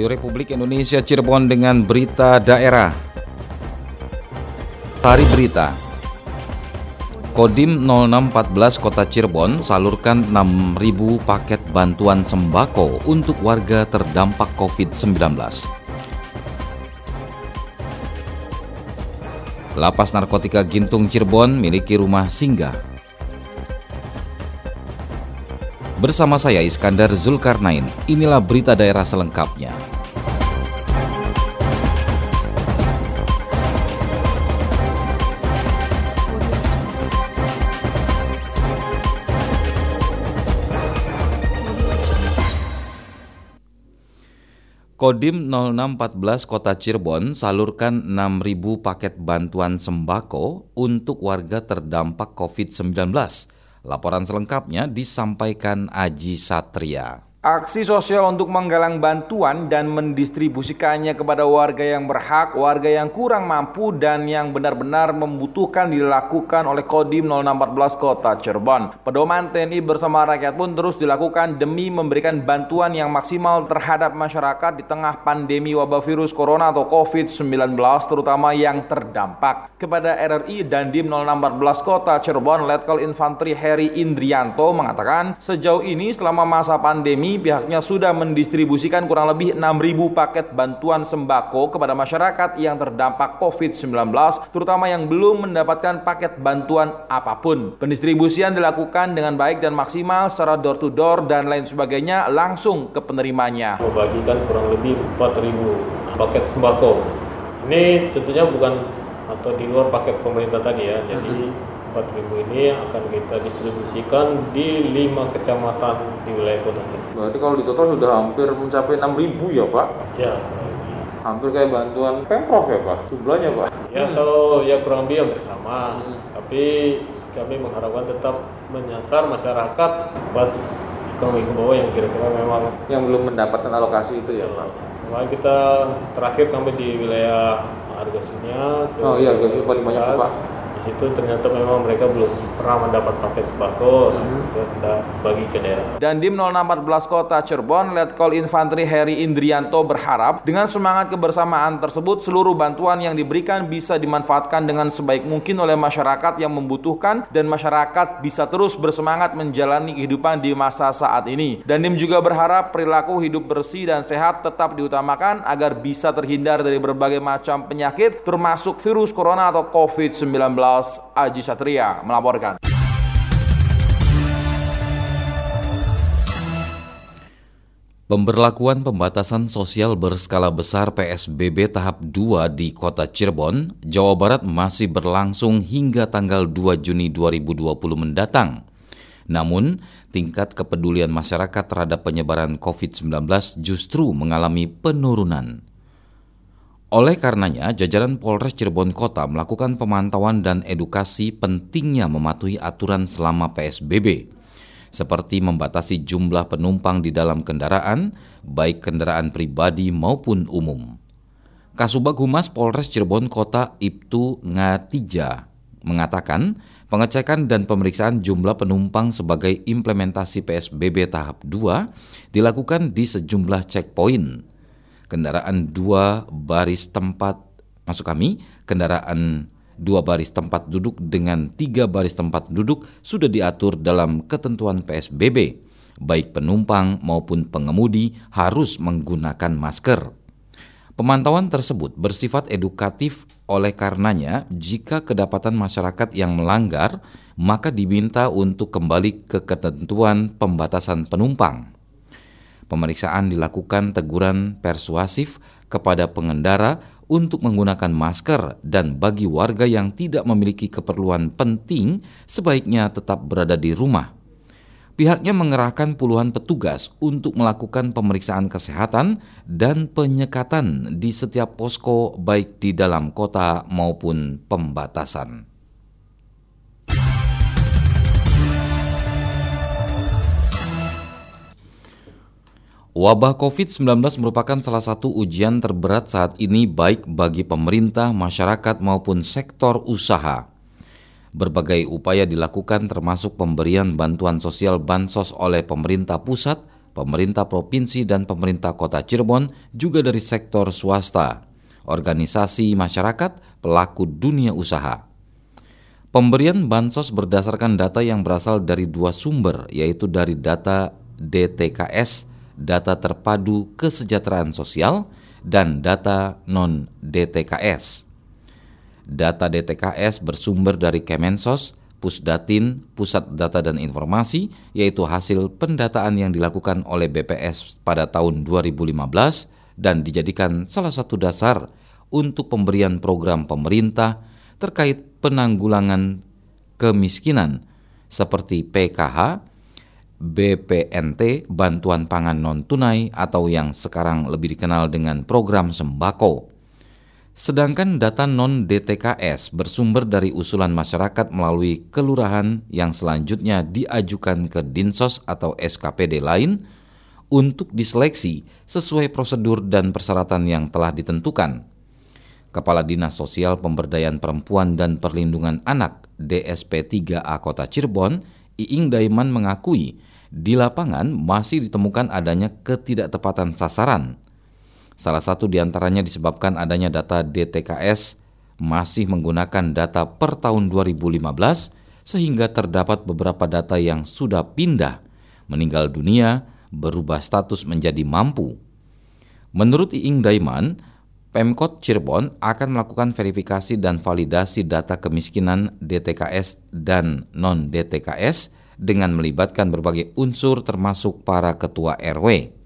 Radio Republik Indonesia Cirebon dengan berita daerah. Hari berita. Kodim 0614 Kota Cirebon salurkan 6.000 paket bantuan sembako untuk warga terdampak COVID-19. Lapas Narkotika Gintung Cirebon miliki rumah singgah Bersama saya Iskandar Zulkarnain, inilah berita daerah selengkapnya. Kodim 0614 Kota Cirebon salurkan 6.000 paket bantuan sembako untuk warga terdampak COVID-19 Laporan selengkapnya disampaikan Aji Satria. Aksi sosial untuk menggalang bantuan dan mendistribusikannya kepada warga yang berhak, warga yang kurang mampu dan yang benar-benar membutuhkan dilakukan oleh Kodim 0614 Kota Cirebon. Pedoman TNI bersama rakyat pun terus dilakukan demi memberikan bantuan yang maksimal terhadap masyarakat di tengah pandemi wabah virus corona atau COVID-19 terutama yang terdampak. Kepada RRI dan Dim 0614 Kota Cirebon, Letkol Infanteri Heri Indrianto mengatakan sejauh ini selama masa pandemi pihaknya sudah mendistribusikan kurang lebih 6.000 paket bantuan sembako kepada masyarakat yang terdampak COVID-19, terutama yang belum mendapatkan paket bantuan apa pun. Pendistribusian dilakukan dengan baik dan maksimal secara door to door dan lain sebagainya langsung ke penerimanya. Membagikan kurang lebih 4.000 paket sembako. Ini tentunya bukan atau di luar paket pemerintah tadi ya. Jadi mm -hmm 4.000 ini akan kita distribusikan di lima kecamatan di wilayah kota Cirebon. Berarti kalau di total sudah hampir mencapai 6.000 ya Pak? Ya. Hampir kayak bantuan pemprov ya Pak? Jumlahnya Pak? Ya hmm. kalau ya kurang lebih yang bersama. Hmm. Tapi kami mengharapkan tetap menyasar masyarakat pas ekonomi ke bawah yang kira-kira memang yang belum mendapatkan alokasi itu ya Pak. Nah, kita terakhir kami di wilayah Argasunya. Oh iya, Argasunya paling banyak Pak di situ ternyata memang mereka belum pernah mendapat paket sembako hmm. bagi ke daerah. Dan Dim 0614 Kota Cirebon, Letkol Infanteri Heri Indrianto berharap dengan semangat kebersamaan tersebut seluruh bantuan yang diberikan bisa dimanfaatkan dengan sebaik mungkin oleh masyarakat yang membutuhkan dan masyarakat bisa terus bersemangat menjalani kehidupan di masa saat ini. Dan Dim juga berharap perilaku hidup bersih dan sehat tetap diutamakan agar bisa terhindar dari berbagai macam penyakit termasuk virus corona atau COVID-19. Aji Satria melaporkan. Pemberlakuan pembatasan sosial berskala besar PSBB tahap 2 di kota Cirebon, Jawa Barat masih berlangsung hingga tanggal 2 Juni 2020 mendatang. Namun, tingkat kepedulian masyarakat terhadap penyebaran COVID-19 justru mengalami penurunan. Oleh karenanya, jajaran Polres Cirebon Kota melakukan pemantauan dan edukasi pentingnya mematuhi aturan selama PSBB, seperti membatasi jumlah penumpang di dalam kendaraan, baik kendaraan pribadi maupun umum. Kasubag Humas Polres Cirebon Kota Ibtu Ngatija mengatakan pengecekan dan pemeriksaan jumlah penumpang sebagai implementasi PSBB tahap 2 dilakukan di sejumlah checkpoint kendaraan dua baris tempat masuk kami, kendaraan dua baris tempat duduk dengan tiga baris tempat duduk sudah diatur dalam ketentuan PSBB. Baik penumpang maupun pengemudi harus menggunakan masker. Pemantauan tersebut bersifat edukatif oleh karenanya jika kedapatan masyarakat yang melanggar maka diminta untuk kembali ke ketentuan pembatasan penumpang. Pemeriksaan dilakukan teguran persuasif kepada pengendara untuk menggunakan masker dan bagi warga yang tidak memiliki keperluan penting sebaiknya tetap berada di rumah. Pihaknya mengerahkan puluhan petugas untuk melakukan pemeriksaan kesehatan dan penyekatan di setiap posko baik di dalam kota maupun pembatasan. Wabah COVID-19 merupakan salah satu ujian terberat saat ini baik bagi pemerintah, masyarakat maupun sektor usaha. Berbagai upaya dilakukan termasuk pemberian bantuan sosial bansos oleh pemerintah pusat, pemerintah provinsi dan pemerintah kota Cirebon, juga dari sektor swasta, organisasi masyarakat, pelaku dunia usaha. Pemberian bansos berdasarkan data yang berasal dari dua sumber, yaitu dari data DTKS, data terpadu kesejahteraan sosial, dan data non-DTKS. Data DTKS bersumber dari Kemensos, Pusdatin, Pusat Data dan Informasi, yaitu hasil pendataan yang dilakukan oleh BPS pada tahun 2015 dan dijadikan salah satu dasar untuk pemberian program pemerintah terkait penanggulangan kemiskinan seperti PKH, BPNT, bantuan pangan non-tunai atau yang sekarang lebih dikenal dengan program sembako. Sedangkan data non-DTKS bersumber dari usulan masyarakat melalui kelurahan yang selanjutnya diajukan ke Dinsos atau SKPD lain untuk diseleksi sesuai prosedur dan persyaratan yang telah ditentukan. Kepala Dinas Sosial Pemberdayaan Perempuan dan Perlindungan Anak DSP 3A Kota Cirebon, Iing Daiman mengakui di lapangan masih ditemukan adanya ketidaktepatan sasaran. Salah satu di antaranya disebabkan adanya data DTKS masih menggunakan data per tahun 2015 sehingga terdapat beberapa data yang sudah pindah, meninggal dunia, berubah status menjadi mampu. Menurut Iing Daiman, Pemkot Cirebon akan melakukan verifikasi dan validasi data kemiskinan DTKS dan non-DTKS dengan melibatkan berbagai unsur termasuk para ketua RW.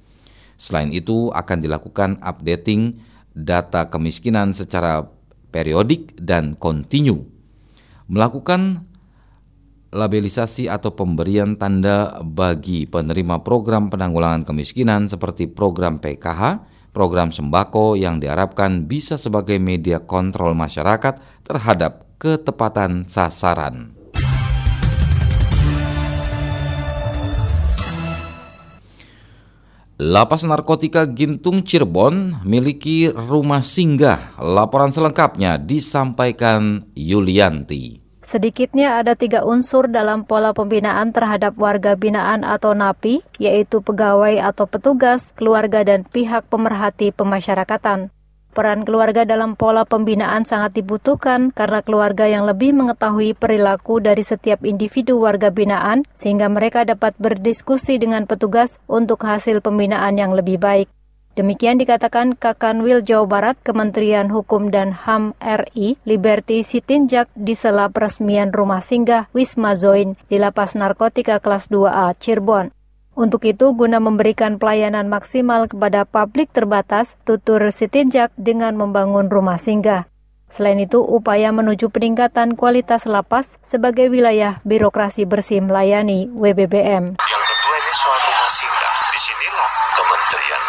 Selain itu akan dilakukan updating data kemiskinan secara periodik dan kontinu. Melakukan labelisasi atau pemberian tanda bagi penerima program penanggulangan kemiskinan seperti program PKH, program sembako yang diharapkan bisa sebagai media kontrol masyarakat terhadap ketepatan sasaran. Lapas Narkotika Gintung Cirebon miliki rumah singgah. Laporan selengkapnya disampaikan Yulianti. Sedikitnya ada tiga unsur dalam pola pembinaan terhadap warga binaan atau NAPI, yaitu pegawai atau petugas, keluarga, dan pihak pemerhati pemasyarakatan. Peran keluarga dalam pola pembinaan sangat dibutuhkan karena keluarga yang lebih mengetahui perilaku dari setiap individu warga binaan sehingga mereka dapat berdiskusi dengan petugas untuk hasil pembinaan yang lebih baik. Demikian dikatakan Kakanwil Jawa Barat Kementerian Hukum dan HAM RI Liberty Sitinjak di sela peresmian rumah singgah Wisma Zoin di Lapas Narkotika kelas 2A Cirebon. Untuk itu, guna memberikan pelayanan maksimal kepada publik terbatas, tutur Sitinjak dengan membangun rumah singgah. Selain itu, upaya menuju peningkatan kualitas lapas sebagai wilayah birokrasi bersih melayani WBBM. Yang kedua ini soal rumah singgah. Di sinilah kementerian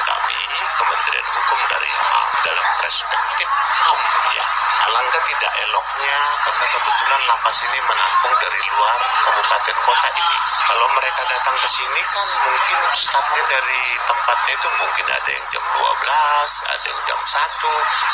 perspektif HAM ya. Alangkah tidak eloknya karena kebetulan lapas ini menampung dari luar kabupaten kota ini. Kalau mereka datang ke sini kan mungkin startnya dari tempatnya itu mungkin ada yang jam 12, ada yang jam 1,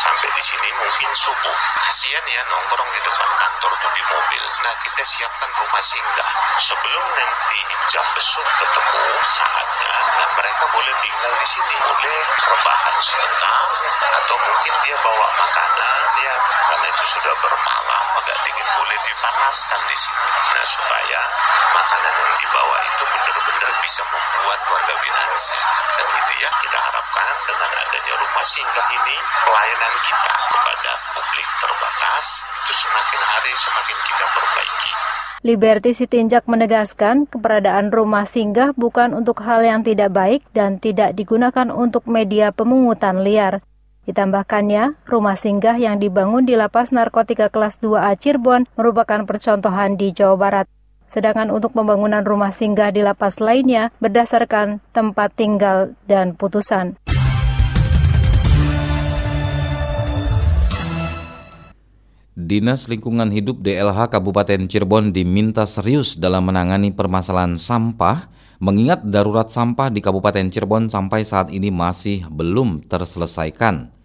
sampai di sini mungkin subuh. Kasihan ya nongkrong di depan kantor tuh di mobil. Nah kita siapkan rumah singgah. Sebelum nanti jam besok ketemu saatnya, nah mereka boleh tinggal di sini. Boleh rebahan sebentar atau mungkin dia bawa makanan ya karena itu sudah bermalam agak dingin boleh dipanaskan di sini nah supaya makanan yang dibawa itu benar-benar bisa membuat warga binaan sehat dan gitu ya kita harapkan dengan adanya rumah singgah ini pelayanan kita kepada publik terbatas itu semakin hari semakin kita perbaiki Liberty Sitinjak menegaskan keberadaan rumah singgah bukan untuk hal yang tidak baik dan tidak digunakan untuk media pemungutan liar. Ditambahkannya, rumah singgah yang dibangun di lapas narkotika kelas 2A Cirebon merupakan percontohan di Jawa Barat. Sedangkan untuk pembangunan rumah singgah di lapas lainnya berdasarkan tempat tinggal dan putusan. Dinas Lingkungan Hidup DLH Kabupaten Cirebon diminta serius dalam menangani permasalahan sampah mengingat darurat sampah di Kabupaten Cirebon sampai saat ini masih belum terselesaikan.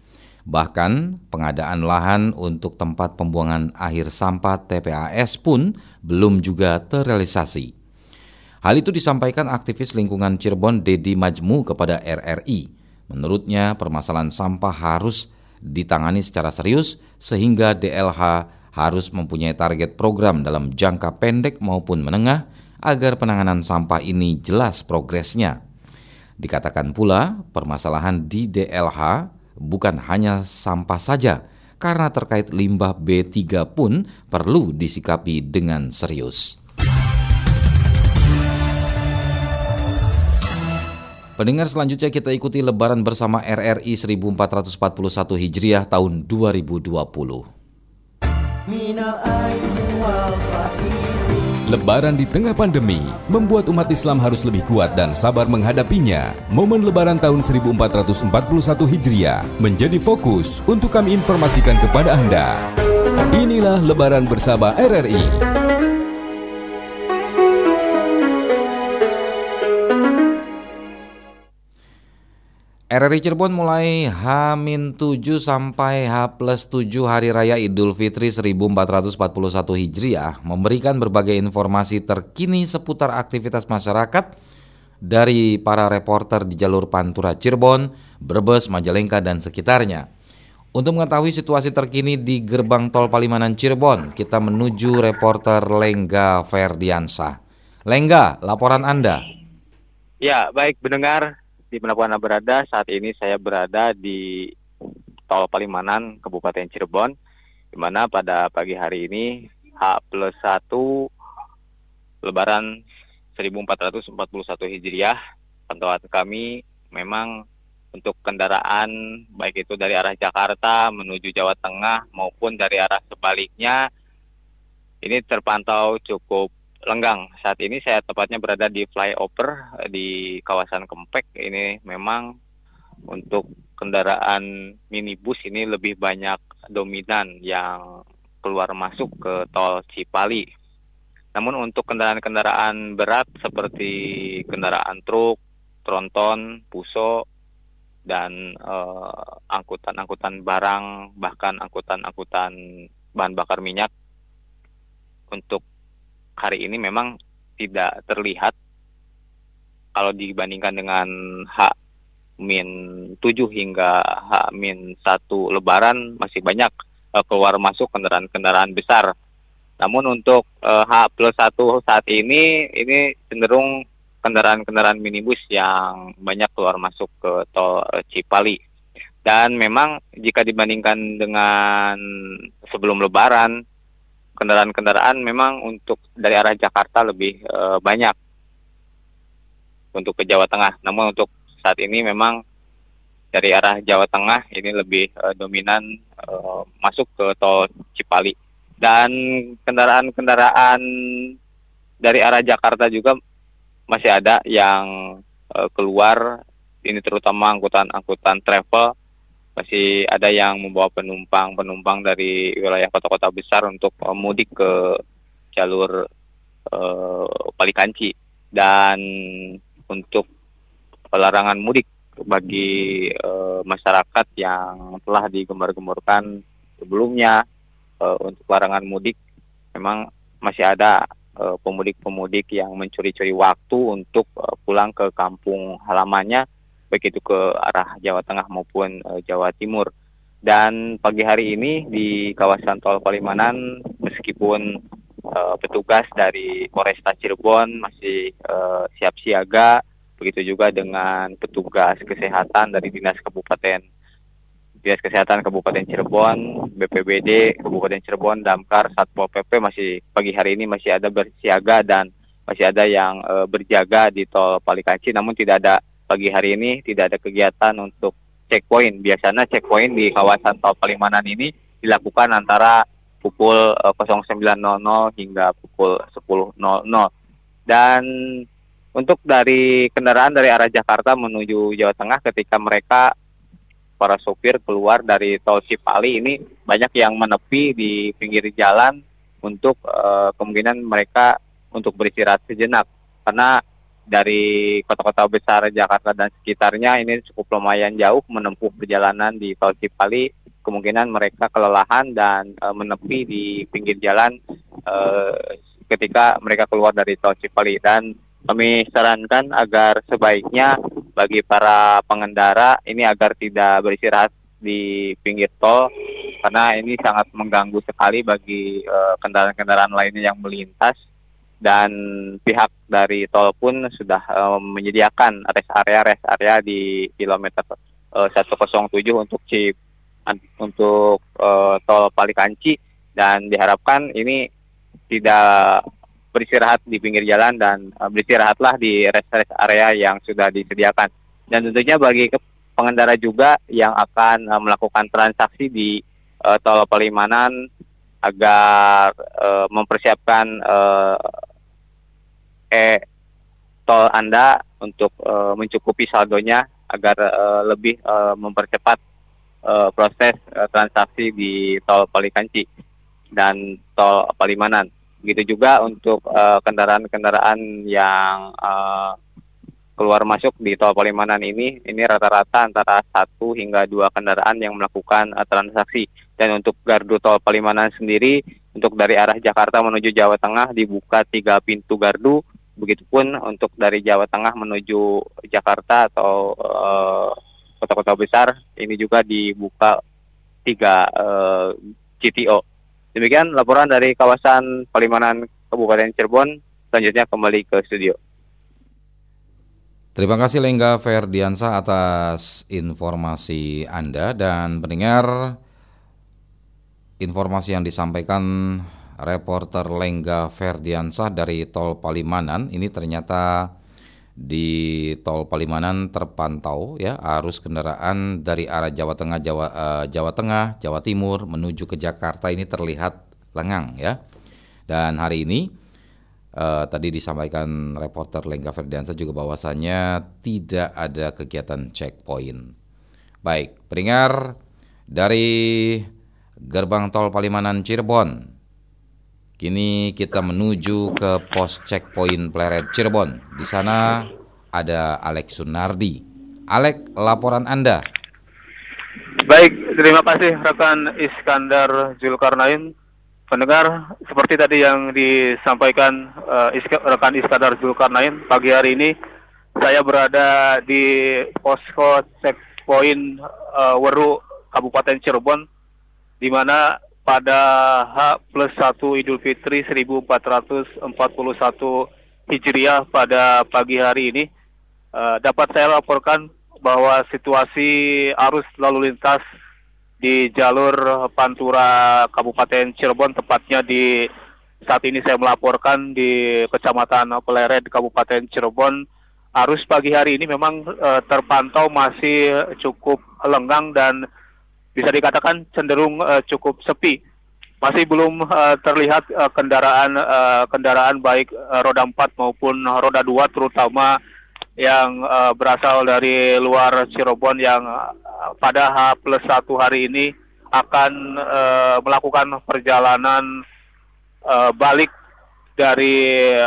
Bahkan pengadaan lahan untuk tempat pembuangan akhir sampah TPAS pun belum juga terrealisasi. Hal itu disampaikan aktivis lingkungan Cirebon Dedi Majmu kepada RRI. Menurutnya, permasalahan sampah harus ditangani secara serius sehingga DLH harus mempunyai target program dalam jangka pendek maupun menengah agar penanganan sampah ini jelas progresnya. Dikatakan pula, permasalahan di DLH bukan hanya sampah saja, karena terkait limbah B3 pun perlu disikapi dengan serius. Pendengar selanjutnya kita ikuti lebaran bersama RRI 1441 Hijriah tahun 2020. Lebaran di tengah pandemi membuat umat Islam harus lebih kuat dan sabar menghadapinya. Momen Lebaran tahun 1441 Hijriah menjadi fokus untuk kami informasikan kepada Anda. Inilah Lebaran bersama RRI. RRI Cirebon mulai H-7 sampai H plus 7 Hari Raya Idul Fitri 1441 Hijriah memberikan berbagai informasi terkini seputar aktivitas masyarakat dari para reporter di jalur Pantura Cirebon, Brebes, Majalengka, dan sekitarnya. Untuk mengetahui situasi terkini di gerbang tol Palimanan Cirebon, kita menuju reporter Lengga Ferdiansa. Lengga, laporan Anda. Ya, baik mendengar di Anda berada, saat ini saya berada di Tol Palimanan, Kabupaten Cirebon, di mana pada pagi hari ini H plus 1 Lebaran 1441 Hijriah, pantauan kami memang untuk kendaraan baik itu dari arah Jakarta menuju Jawa Tengah maupun dari arah sebaliknya ini terpantau cukup lenggang. Saat ini saya tepatnya berada di flyover eh, di kawasan Kempek. Ini memang untuk kendaraan minibus ini lebih banyak dominan yang keluar masuk ke tol Cipali. Namun untuk kendaraan-kendaraan berat seperti kendaraan truk, tronton, puso, dan eh, angkutan-angkutan barang, bahkan angkutan-angkutan bahan bakar minyak untuk hari ini memang tidak terlihat kalau dibandingkan dengan H min 7 hingga H min 1 lebaran masih banyak uh, keluar masuk kendaraan-kendaraan besar. Namun untuk uh, H plus 1 saat ini ini cenderung kendaraan-kendaraan minibus yang banyak keluar masuk ke tol uh, Cipali. Dan memang jika dibandingkan dengan sebelum lebaran kendaraan-kendaraan memang untuk dari arah Jakarta lebih uh, banyak. Untuk ke Jawa Tengah. Namun untuk saat ini memang dari arah Jawa Tengah ini lebih uh, dominan uh, masuk ke tol Cipali. Dan kendaraan-kendaraan dari arah Jakarta juga masih ada yang uh, keluar. Ini terutama angkutan-angkutan travel masih ada yang membawa penumpang-penumpang dari wilayah kota-kota besar untuk mudik ke jalur uh, Palikanci. Dan untuk pelarangan mudik bagi uh, masyarakat yang telah digembar-gemborkan sebelumnya uh, untuk larangan mudik memang masih ada pemudik-pemudik yang mencuri-curi waktu untuk pulang ke kampung halamannya baik itu ke arah Jawa Tengah maupun uh, Jawa Timur. Dan pagi hari ini di kawasan Tol Palimanan, meskipun uh, petugas dari Polresta Cirebon masih uh, siap siaga, begitu juga dengan petugas kesehatan dari Dinas Kabupaten Dinas Kesehatan Kabupaten Cirebon, BPBD Kabupaten Cirebon, Damkar, Satpol PP masih pagi hari ini masih ada bersiaga dan masih ada yang uh, berjaga di Tol Palikanci, namun tidak ada pagi hari ini tidak ada kegiatan untuk checkpoint. Biasanya checkpoint di kawasan Tol Palimanan ini dilakukan antara pukul 09.00 eh, hingga pukul 10.00. Dan untuk dari kendaraan dari arah Jakarta menuju Jawa Tengah ketika mereka para sopir keluar dari tol Cipali ini banyak yang menepi di pinggir jalan untuk uh, kemungkinan mereka untuk beristirahat sejenak karena dari kota-kota besar Jakarta dan sekitarnya ini cukup lumayan jauh menempuh perjalanan di Tol Cipali. Kemungkinan mereka kelelahan dan e, menepi di pinggir jalan e, ketika mereka keluar dari Tol Cipali. Dan kami sarankan agar sebaiknya bagi para pengendara ini agar tidak beristirahat di pinggir tol karena ini sangat mengganggu sekali bagi eh, kendaraan-kendaraan uh, lainnya yang melintas dan pihak dari tol pun sudah uh, menyediakan rest area rest area di kilometer uh, 107 untuk chip untuk uh, tol Palikanci dan diharapkan ini tidak beristirahat di pinggir jalan dan uh, beristirahatlah di rest-rest area yang sudah disediakan. Dan tentunya bagi pengendara juga yang akan uh, melakukan transaksi di uh, tol Palimanan agar uh, mempersiapkan uh, e tol Anda untuk uh, mencukupi saldonya agar uh, lebih uh, mempercepat uh, proses uh, transaksi di tol Palikanci dan tol Palimanan. Begitu juga untuk kendaraan-kendaraan uh, yang uh, keluar masuk di tol Palimanan ini, ini rata-rata antara satu hingga dua kendaraan yang melakukan uh, transaksi. Dan untuk gardu tol Palimanan sendiri, untuk dari arah Jakarta menuju Jawa Tengah dibuka tiga pintu gardu, begitupun untuk dari Jawa Tengah menuju Jakarta atau kota-kota uh, besar, ini juga dibuka tiga uh, GTO. Demikian laporan dari kawasan Palimanan Kabupaten Cirebon. Selanjutnya kembali ke studio. Terima kasih Lengga Ferdiansa atas informasi Anda dan pendengar informasi yang disampaikan reporter Lengga Ferdiansa dari Tol Palimanan ini ternyata di tol Palimanan terpantau ya arus kendaraan dari arah Jawa Tengah Jawa uh, Jawa Tengah Jawa Timur menuju ke Jakarta ini terlihat lengang ya. Dan hari ini uh, tadi disampaikan reporter Lengga Ferdiansa juga bahwasannya tidak ada kegiatan checkpoint. Baik peringar dari gerbang tol Palimanan Cirebon Kini kita menuju ke pos checkpoint Pleret Cirebon. Di sana ada Alex Sunardi. Alex, laporan Anda. Baik, terima kasih rekan Iskandar Zulkarnain. Pendengar, seperti tadi yang disampaikan uh, rekan Iskandar Zulkarnain, pagi hari ini saya berada di posko checkpoint uh, Weru Kabupaten Cirebon, di mana pada H plus 1 Idul Fitri 1441 Hijriah pada pagi hari ini uh, dapat saya laporkan bahwa situasi arus lalu lintas di jalur Pantura Kabupaten Cirebon tepatnya di saat ini saya melaporkan di Kecamatan Peleret Kabupaten Cirebon arus pagi hari ini memang uh, terpantau masih cukup lenggang dan bisa dikatakan cenderung uh, cukup sepi. Masih belum uh, terlihat uh, kendaraan uh, kendaraan baik uh, roda 4 maupun roda 2 terutama yang uh, berasal dari luar Cirebon yang pada H plus 1 hari ini akan uh, melakukan perjalanan uh, balik dari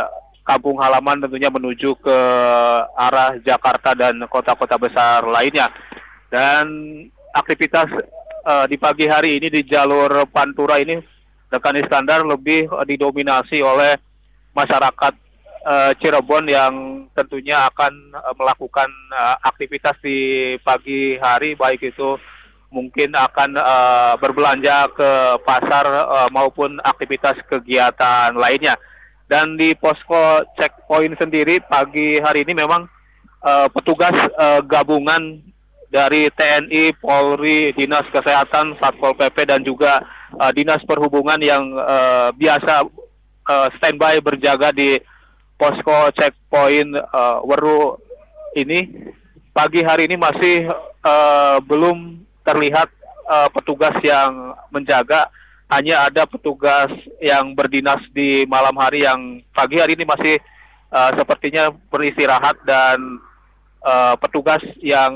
kampung halaman tentunya menuju ke arah Jakarta dan kota-kota besar lainnya. Dan aktivitas uh, di pagi hari ini di jalur Pantura ini rekan Iskandar lebih uh, didominasi oleh masyarakat uh, Cirebon yang tentunya akan uh, melakukan uh, aktivitas di pagi hari baik itu mungkin akan uh, berbelanja ke pasar uh, maupun aktivitas kegiatan lainnya. Dan di posko checkpoint sendiri pagi hari ini memang uh, petugas uh, gabungan dari TNI, Polri, Dinas Kesehatan, Satpol PP dan juga uh, Dinas Perhubungan yang uh, biasa uh, standby berjaga di posko checkpoint uh, Weru ini. Pagi hari ini masih uh, belum terlihat uh, petugas yang menjaga. Hanya ada petugas yang berdinas di malam hari yang pagi hari ini masih uh, sepertinya beristirahat dan uh, petugas yang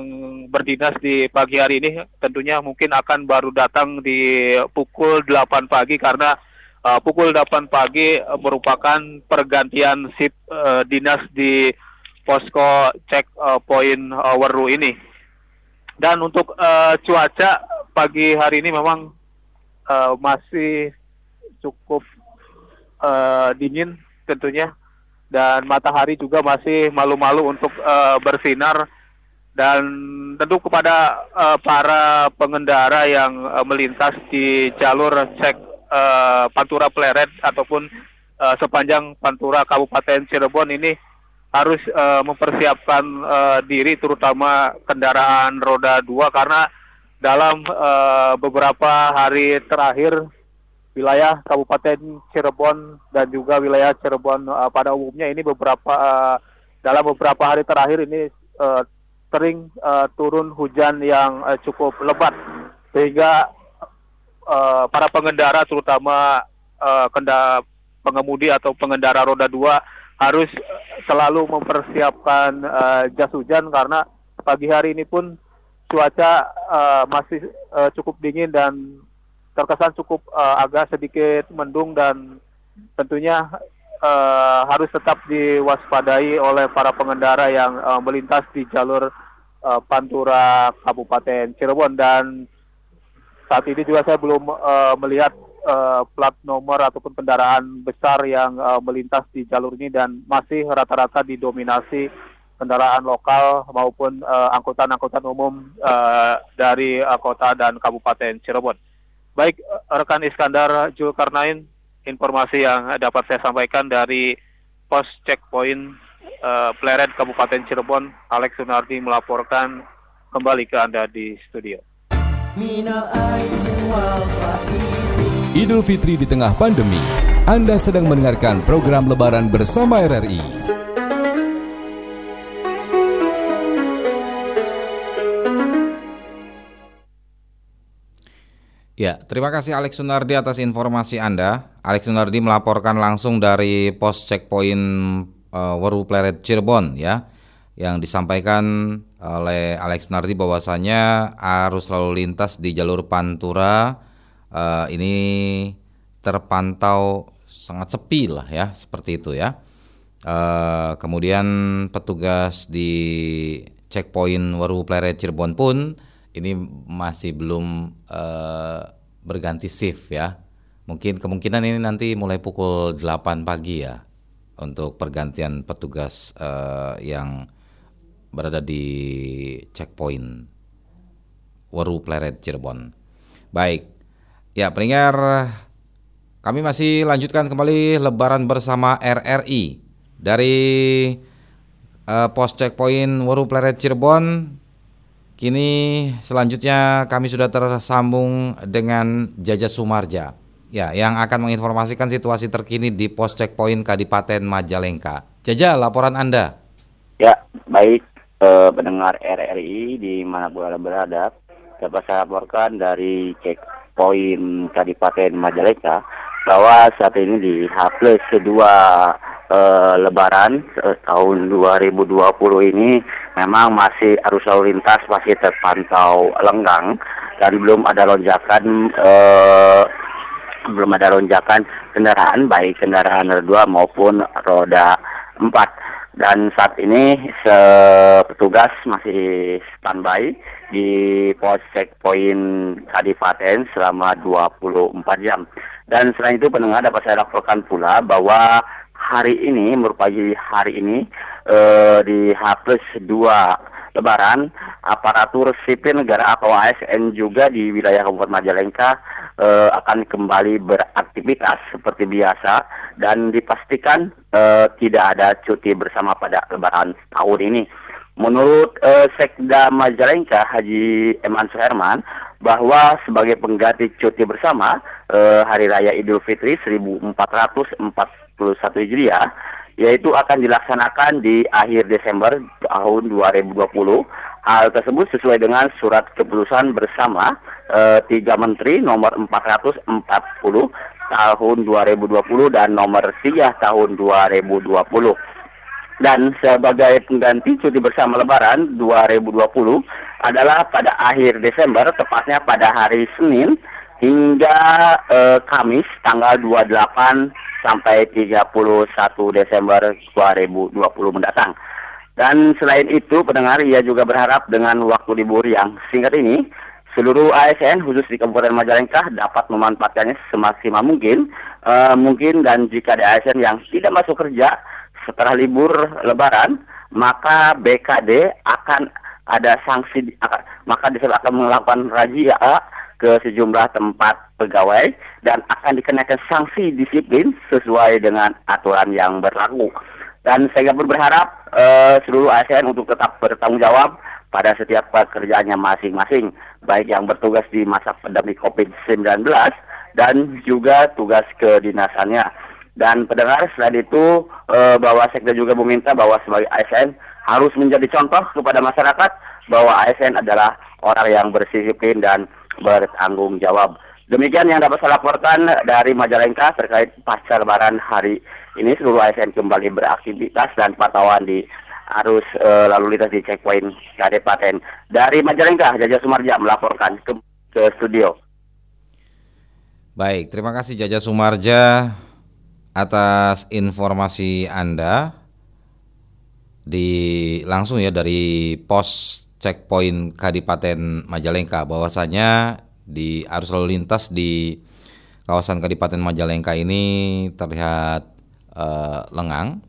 berdinas di pagi hari ini tentunya mungkin akan baru datang di pukul 8 pagi karena uh, pukul 8 pagi merupakan pergantian shift uh, dinas di posko cek uh, poin uh, Weru ini. Dan untuk uh, cuaca pagi hari ini memang uh, masih cukup uh, dingin tentunya dan matahari juga masih malu-malu untuk uh, bersinar. Dan tentu kepada uh, para pengendara yang uh, melintas di jalur cek uh, Pantura Pleret ataupun uh, sepanjang Pantura Kabupaten Cirebon ini harus uh, mempersiapkan uh, diri terutama kendaraan roda dua. Karena dalam uh, beberapa hari terakhir wilayah Kabupaten Cirebon dan juga wilayah Cirebon uh, pada umumnya ini beberapa uh, dalam beberapa hari terakhir ini uh, sering uh, turun hujan yang uh, cukup lebat. Sehingga uh, para pengendara terutama uh, pengemudi atau pengendara roda dua harus selalu mempersiapkan uh, jas hujan karena pagi hari ini pun cuaca uh, masih uh, cukup dingin dan terkesan cukup uh, agak sedikit mendung dan tentunya uh, harus tetap diwaspadai oleh para pengendara yang uh, melintas di jalur uh, Pantura Kabupaten Cirebon dan saat ini juga saya belum uh, melihat uh, plat nomor ataupun kendaraan besar yang uh, melintas di jalur ini dan masih rata-rata didominasi kendaraan lokal maupun angkutan-angkutan uh, umum uh, dari uh, kota dan kabupaten Cirebon. Baik, rekan Iskandar Julkarnain, informasi yang dapat saya sampaikan dari pos checkpoint uh, Pleret Kabupaten Cirebon, Alex Sunardi melaporkan kembali ke Anda di studio. Idul Fitri di tengah pandemi. Anda sedang mendengarkan program Lebaran bersama RRI. Ya, terima kasih Alex Sunardi atas informasi Anda. Alex Sunardi melaporkan langsung dari pos checkpoint uh, Waru Pleret Cirebon ya, yang disampaikan oleh Alex Sunardi bahwasanya arus lalu lintas di jalur Pantura uh, ini terpantau sangat sepi lah ya seperti itu ya. Uh, kemudian petugas di checkpoint Waru Pleret Cirebon pun ini masih belum uh, berganti shift ya. Mungkin kemungkinan ini nanti mulai pukul 8 pagi ya untuk pergantian petugas uh, yang berada di checkpoint Waru Pleret Cirebon. Baik, Ya, pendengar, kami masih lanjutkan kembali Lebaran bersama RRI dari uh, pos checkpoint Waru Pleret Cirebon. Kini selanjutnya kami sudah tersambung dengan Jaja Sumarja, ya, yang akan menginformasikan situasi terkini di pos checkpoint Kadipaten Majalengka. Jaja, laporan Anda. Ya, baik eh, pendengar RRI di mana berada, dapat saya laporkan dari cek poin Kadipaten Majalengka bahwa saat ini di H plus kedua uh, Lebaran uh, tahun 2020 ini memang masih arus lalu lintas masih terpantau lenggang dan belum ada lonjakan uh, belum ada lonjakan kendaraan baik kendaraan roda dua maupun roda empat dan saat ini petugas masih standby di pos checkpoint Kadipaten selama 24 jam. Dan selain itu pendengar dapat saya laporkan pula bahwa hari ini merupakan hari ini eh, di H plus 2 Lebaran aparatur sipil negara atau ASN juga di wilayah Kabupaten Majalengka uh, akan kembali beraktivitas seperti biasa dan dipastikan uh, tidak ada cuti bersama pada Lebaran tahun ini. Menurut Sekda Majalengka Haji Eman Suherman bahwa sebagai pengganti cuti bersama uh, Hari Raya Idul Fitri 1441 Hijriah yaitu akan dilaksanakan di akhir Desember tahun 2020. Hal tersebut sesuai dengan surat keputusan bersama eh, tiga menteri nomor 440 tahun 2020 dan nomor 3 tahun 2020. Dan sebagai pengganti cuti bersama Lebaran 2020 adalah pada akhir Desember, tepatnya pada hari Senin hingga eh, Kamis tanggal 28 sampai 31 Desember 2020 mendatang. Dan selain itu, pendengar ia juga berharap dengan waktu libur yang singkat ini, seluruh ASN khusus di Kabupaten Majalengka dapat memanfaatkannya semaksimal mungkin. Uh, mungkin dan jika ada ASN yang tidak masuk kerja setelah libur Lebaran maka BKD akan ada sanksi akan, maka disebut akan melakukan razia ke sejumlah tempat pegawai dan akan dikenakan sanksi disiplin sesuai dengan aturan yang berlaku. Dan saya berharap uh, seluruh ASN untuk tetap bertanggung jawab pada setiap pekerjaannya masing-masing, baik yang bertugas di masa pandemi COVID-19 dan juga tugas kedinasannya. Dan pendengar selain itu uh, bahwa sekda juga meminta bahwa sebagai ASN harus menjadi contoh kepada masyarakat bahwa ASN adalah orang yang berdisiplin dan bertanggung jawab. Demikian yang dapat saya laporkan dari Majalengka terkait pasca lebaran hari ini seluruh ASN kembali beraktivitas dan pantauan di arus uh, lalu lintas di checkpoint Kabupaten. Dari Majalengka, Jaja Sumarja melaporkan ke, ke studio. Baik, terima kasih Jaja Sumarja atas informasi Anda di langsung ya dari pos checkpoint Kadipaten Majalengka bahwasanya di arus lalu lintas di kawasan Kadipaten Majalengka ini terlihat uh, lengang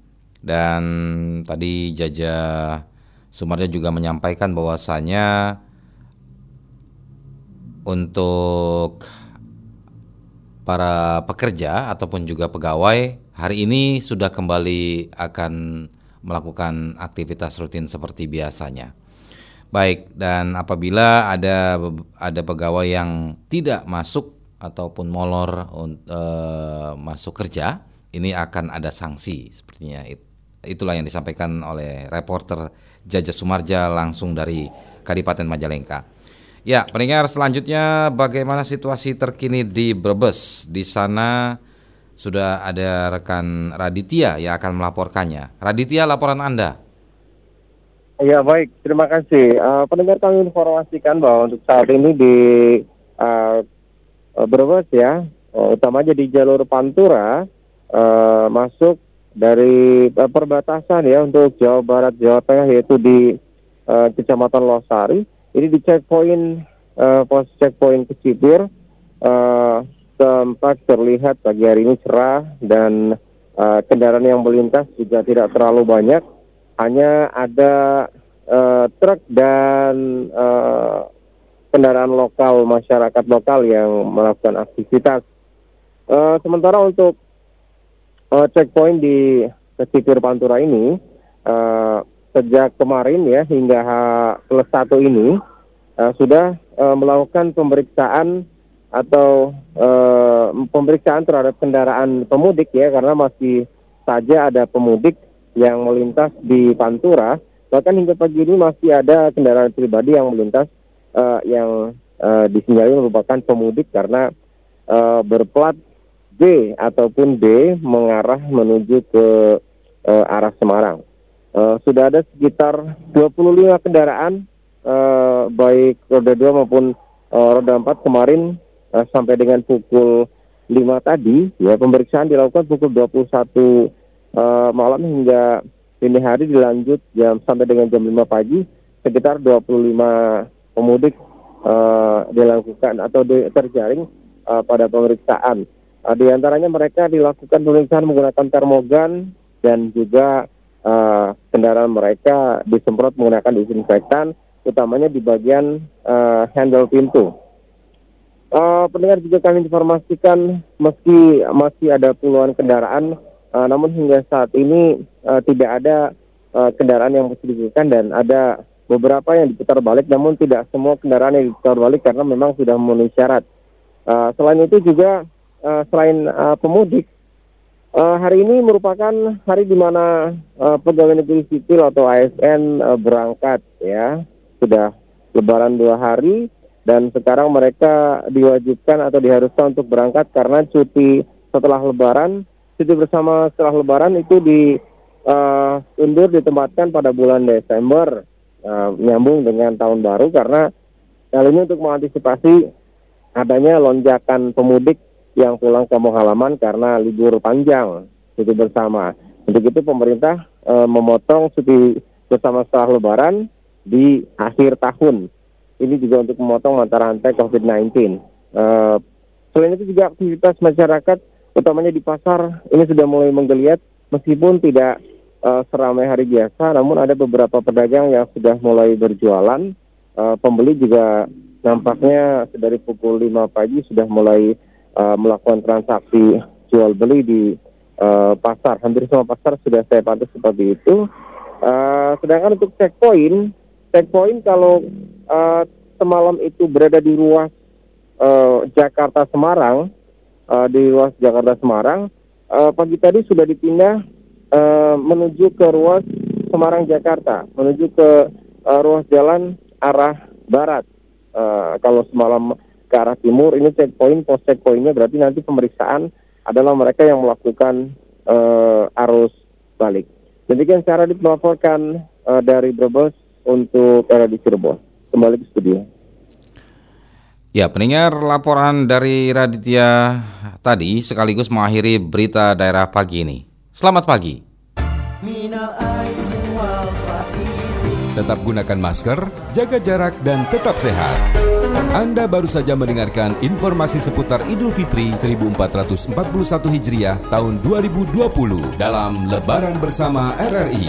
dan tadi Jaja Sumarja juga menyampaikan bahwasanya untuk para pekerja ataupun juga pegawai hari ini sudah kembali akan melakukan aktivitas rutin seperti biasanya. Baik, dan apabila ada ada pegawai yang tidak masuk ataupun molor e, masuk kerja, ini akan ada sanksi sepertinya. Itulah yang disampaikan oleh reporter Jaja Sumarja langsung dari Kadipaten Majalengka. Ya, pendengar selanjutnya bagaimana situasi terkini di Brebes? Di sana sudah ada rekan Raditya yang akan melaporkannya. Raditya, laporan Anda. Ya baik, terima kasih. Uh, pendengar kami informasikan bahwa untuk saat ini di uh, Brebes ya, uh, utamanya di jalur Pantura uh, masuk dari uh, perbatasan ya untuk Jawa Barat Jawa Tengah yaitu di uh, Kecamatan Losari. Ini di checkpoint uh, pos checkpoint Kecibir uh, tempat terlihat pagi hari ini cerah dan uh, kendaraan yang melintas juga tidak terlalu banyak hanya ada uh, truk dan uh, kendaraan lokal masyarakat lokal yang melakukan aktivitas. Uh, sementara untuk uh, checkpoint di Kesipir Pantura ini uh, sejak kemarin ya hingga H plus satu ini uh, sudah uh, melakukan pemeriksaan atau uh, pemeriksaan terhadap kendaraan pemudik ya karena masih saja ada pemudik yang melintas di Pantura. Bahkan hingga pagi ini masih ada kendaraan pribadi yang melintas uh, yang uh, disinyalir merupakan pemudik karena uh, berplat B ataupun D mengarah menuju ke uh, arah Semarang. Uh, sudah ada sekitar 25 kendaraan uh, baik roda 2 maupun uh, roda 4 kemarin uh, sampai dengan pukul 5 tadi ya pemeriksaan dilakukan pukul 21 uh, malam hingga dini hari dilanjut jam sampai dengan jam 5 pagi sekitar 25 pemudik uh, dilakukan atau di, terjaring uh, pada pemeriksaan. Uh, di antaranya mereka dilakukan pemeriksaan menggunakan termogan dan juga uh, kendaraan mereka disemprot menggunakan disinfektan, utamanya di bagian uh, handle pintu. Uh, pendengar juga kami informasikan meski masih ada puluhan kendaraan Uh, namun hingga saat ini uh, tidak ada uh, kendaraan yang digunakan dan ada beberapa yang diputar balik, namun tidak semua kendaraan yang diputar balik karena memang sudah memenuhi syarat. Uh, selain itu juga uh, selain uh, pemudik, uh, hari ini merupakan hari di mana uh, pegawai negeri sipil atau ASN uh, berangkat ya sudah Lebaran dua hari dan sekarang mereka diwajibkan atau diharuskan untuk berangkat karena cuti setelah Lebaran cuti bersama setelah Lebaran itu di uh, undur ditempatkan pada bulan Desember uh, nyambung dengan tahun baru karena hal ini untuk mengantisipasi adanya lonjakan pemudik yang pulang ke halaman karena libur panjang cuti bersama. Untuk itu pemerintah uh, memotong cuti bersama setelah Lebaran di akhir tahun. Ini juga untuk memotong mata rantai COVID-19. Uh, selain itu juga aktivitas masyarakat utamanya di pasar ini sudah mulai menggeliat meskipun tidak uh, seramai hari biasa, namun ada beberapa pedagang yang sudah mulai berjualan. Uh, pembeli juga nampaknya dari pukul 5 pagi sudah mulai uh, melakukan transaksi jual beli di uh, pasar. Hampir semua pasar sudah saya pantau seperti itu. Uh, sedangkan untuk checkpoint, checkpoint kalau uh, semalam itu berada di ruas uh, Jakarta Semarang, uh, di ruas Jakarta Semarang, uh, pagi tadi sudah dipindah uh, menuju ke ruas Semarang Jakarta, menuju ke uh, ruas jalan arah barat. Uh, kalau semalam ke arah timur, ini checkpoint, post checkpointnya berarti nanti pemeriksaan adalah mereka yang melakukan uh, arus balik. Demikian cara melaporkan uh, dari Brebes untuk era di Cirebon. Kembali ke studio. Ya, pendengar laporan dari Raditya tadi sekaligus mengakhiri berita daerah pagi ini. Selamat pagi. Tetap gunakan masker, jaga jarak, dan tetap sehat. Anda baru saja mendengarkan informasi seputar Idul Fitri 1441 Hijriah tahun 2020 dalam Lebaran Bersama RRI.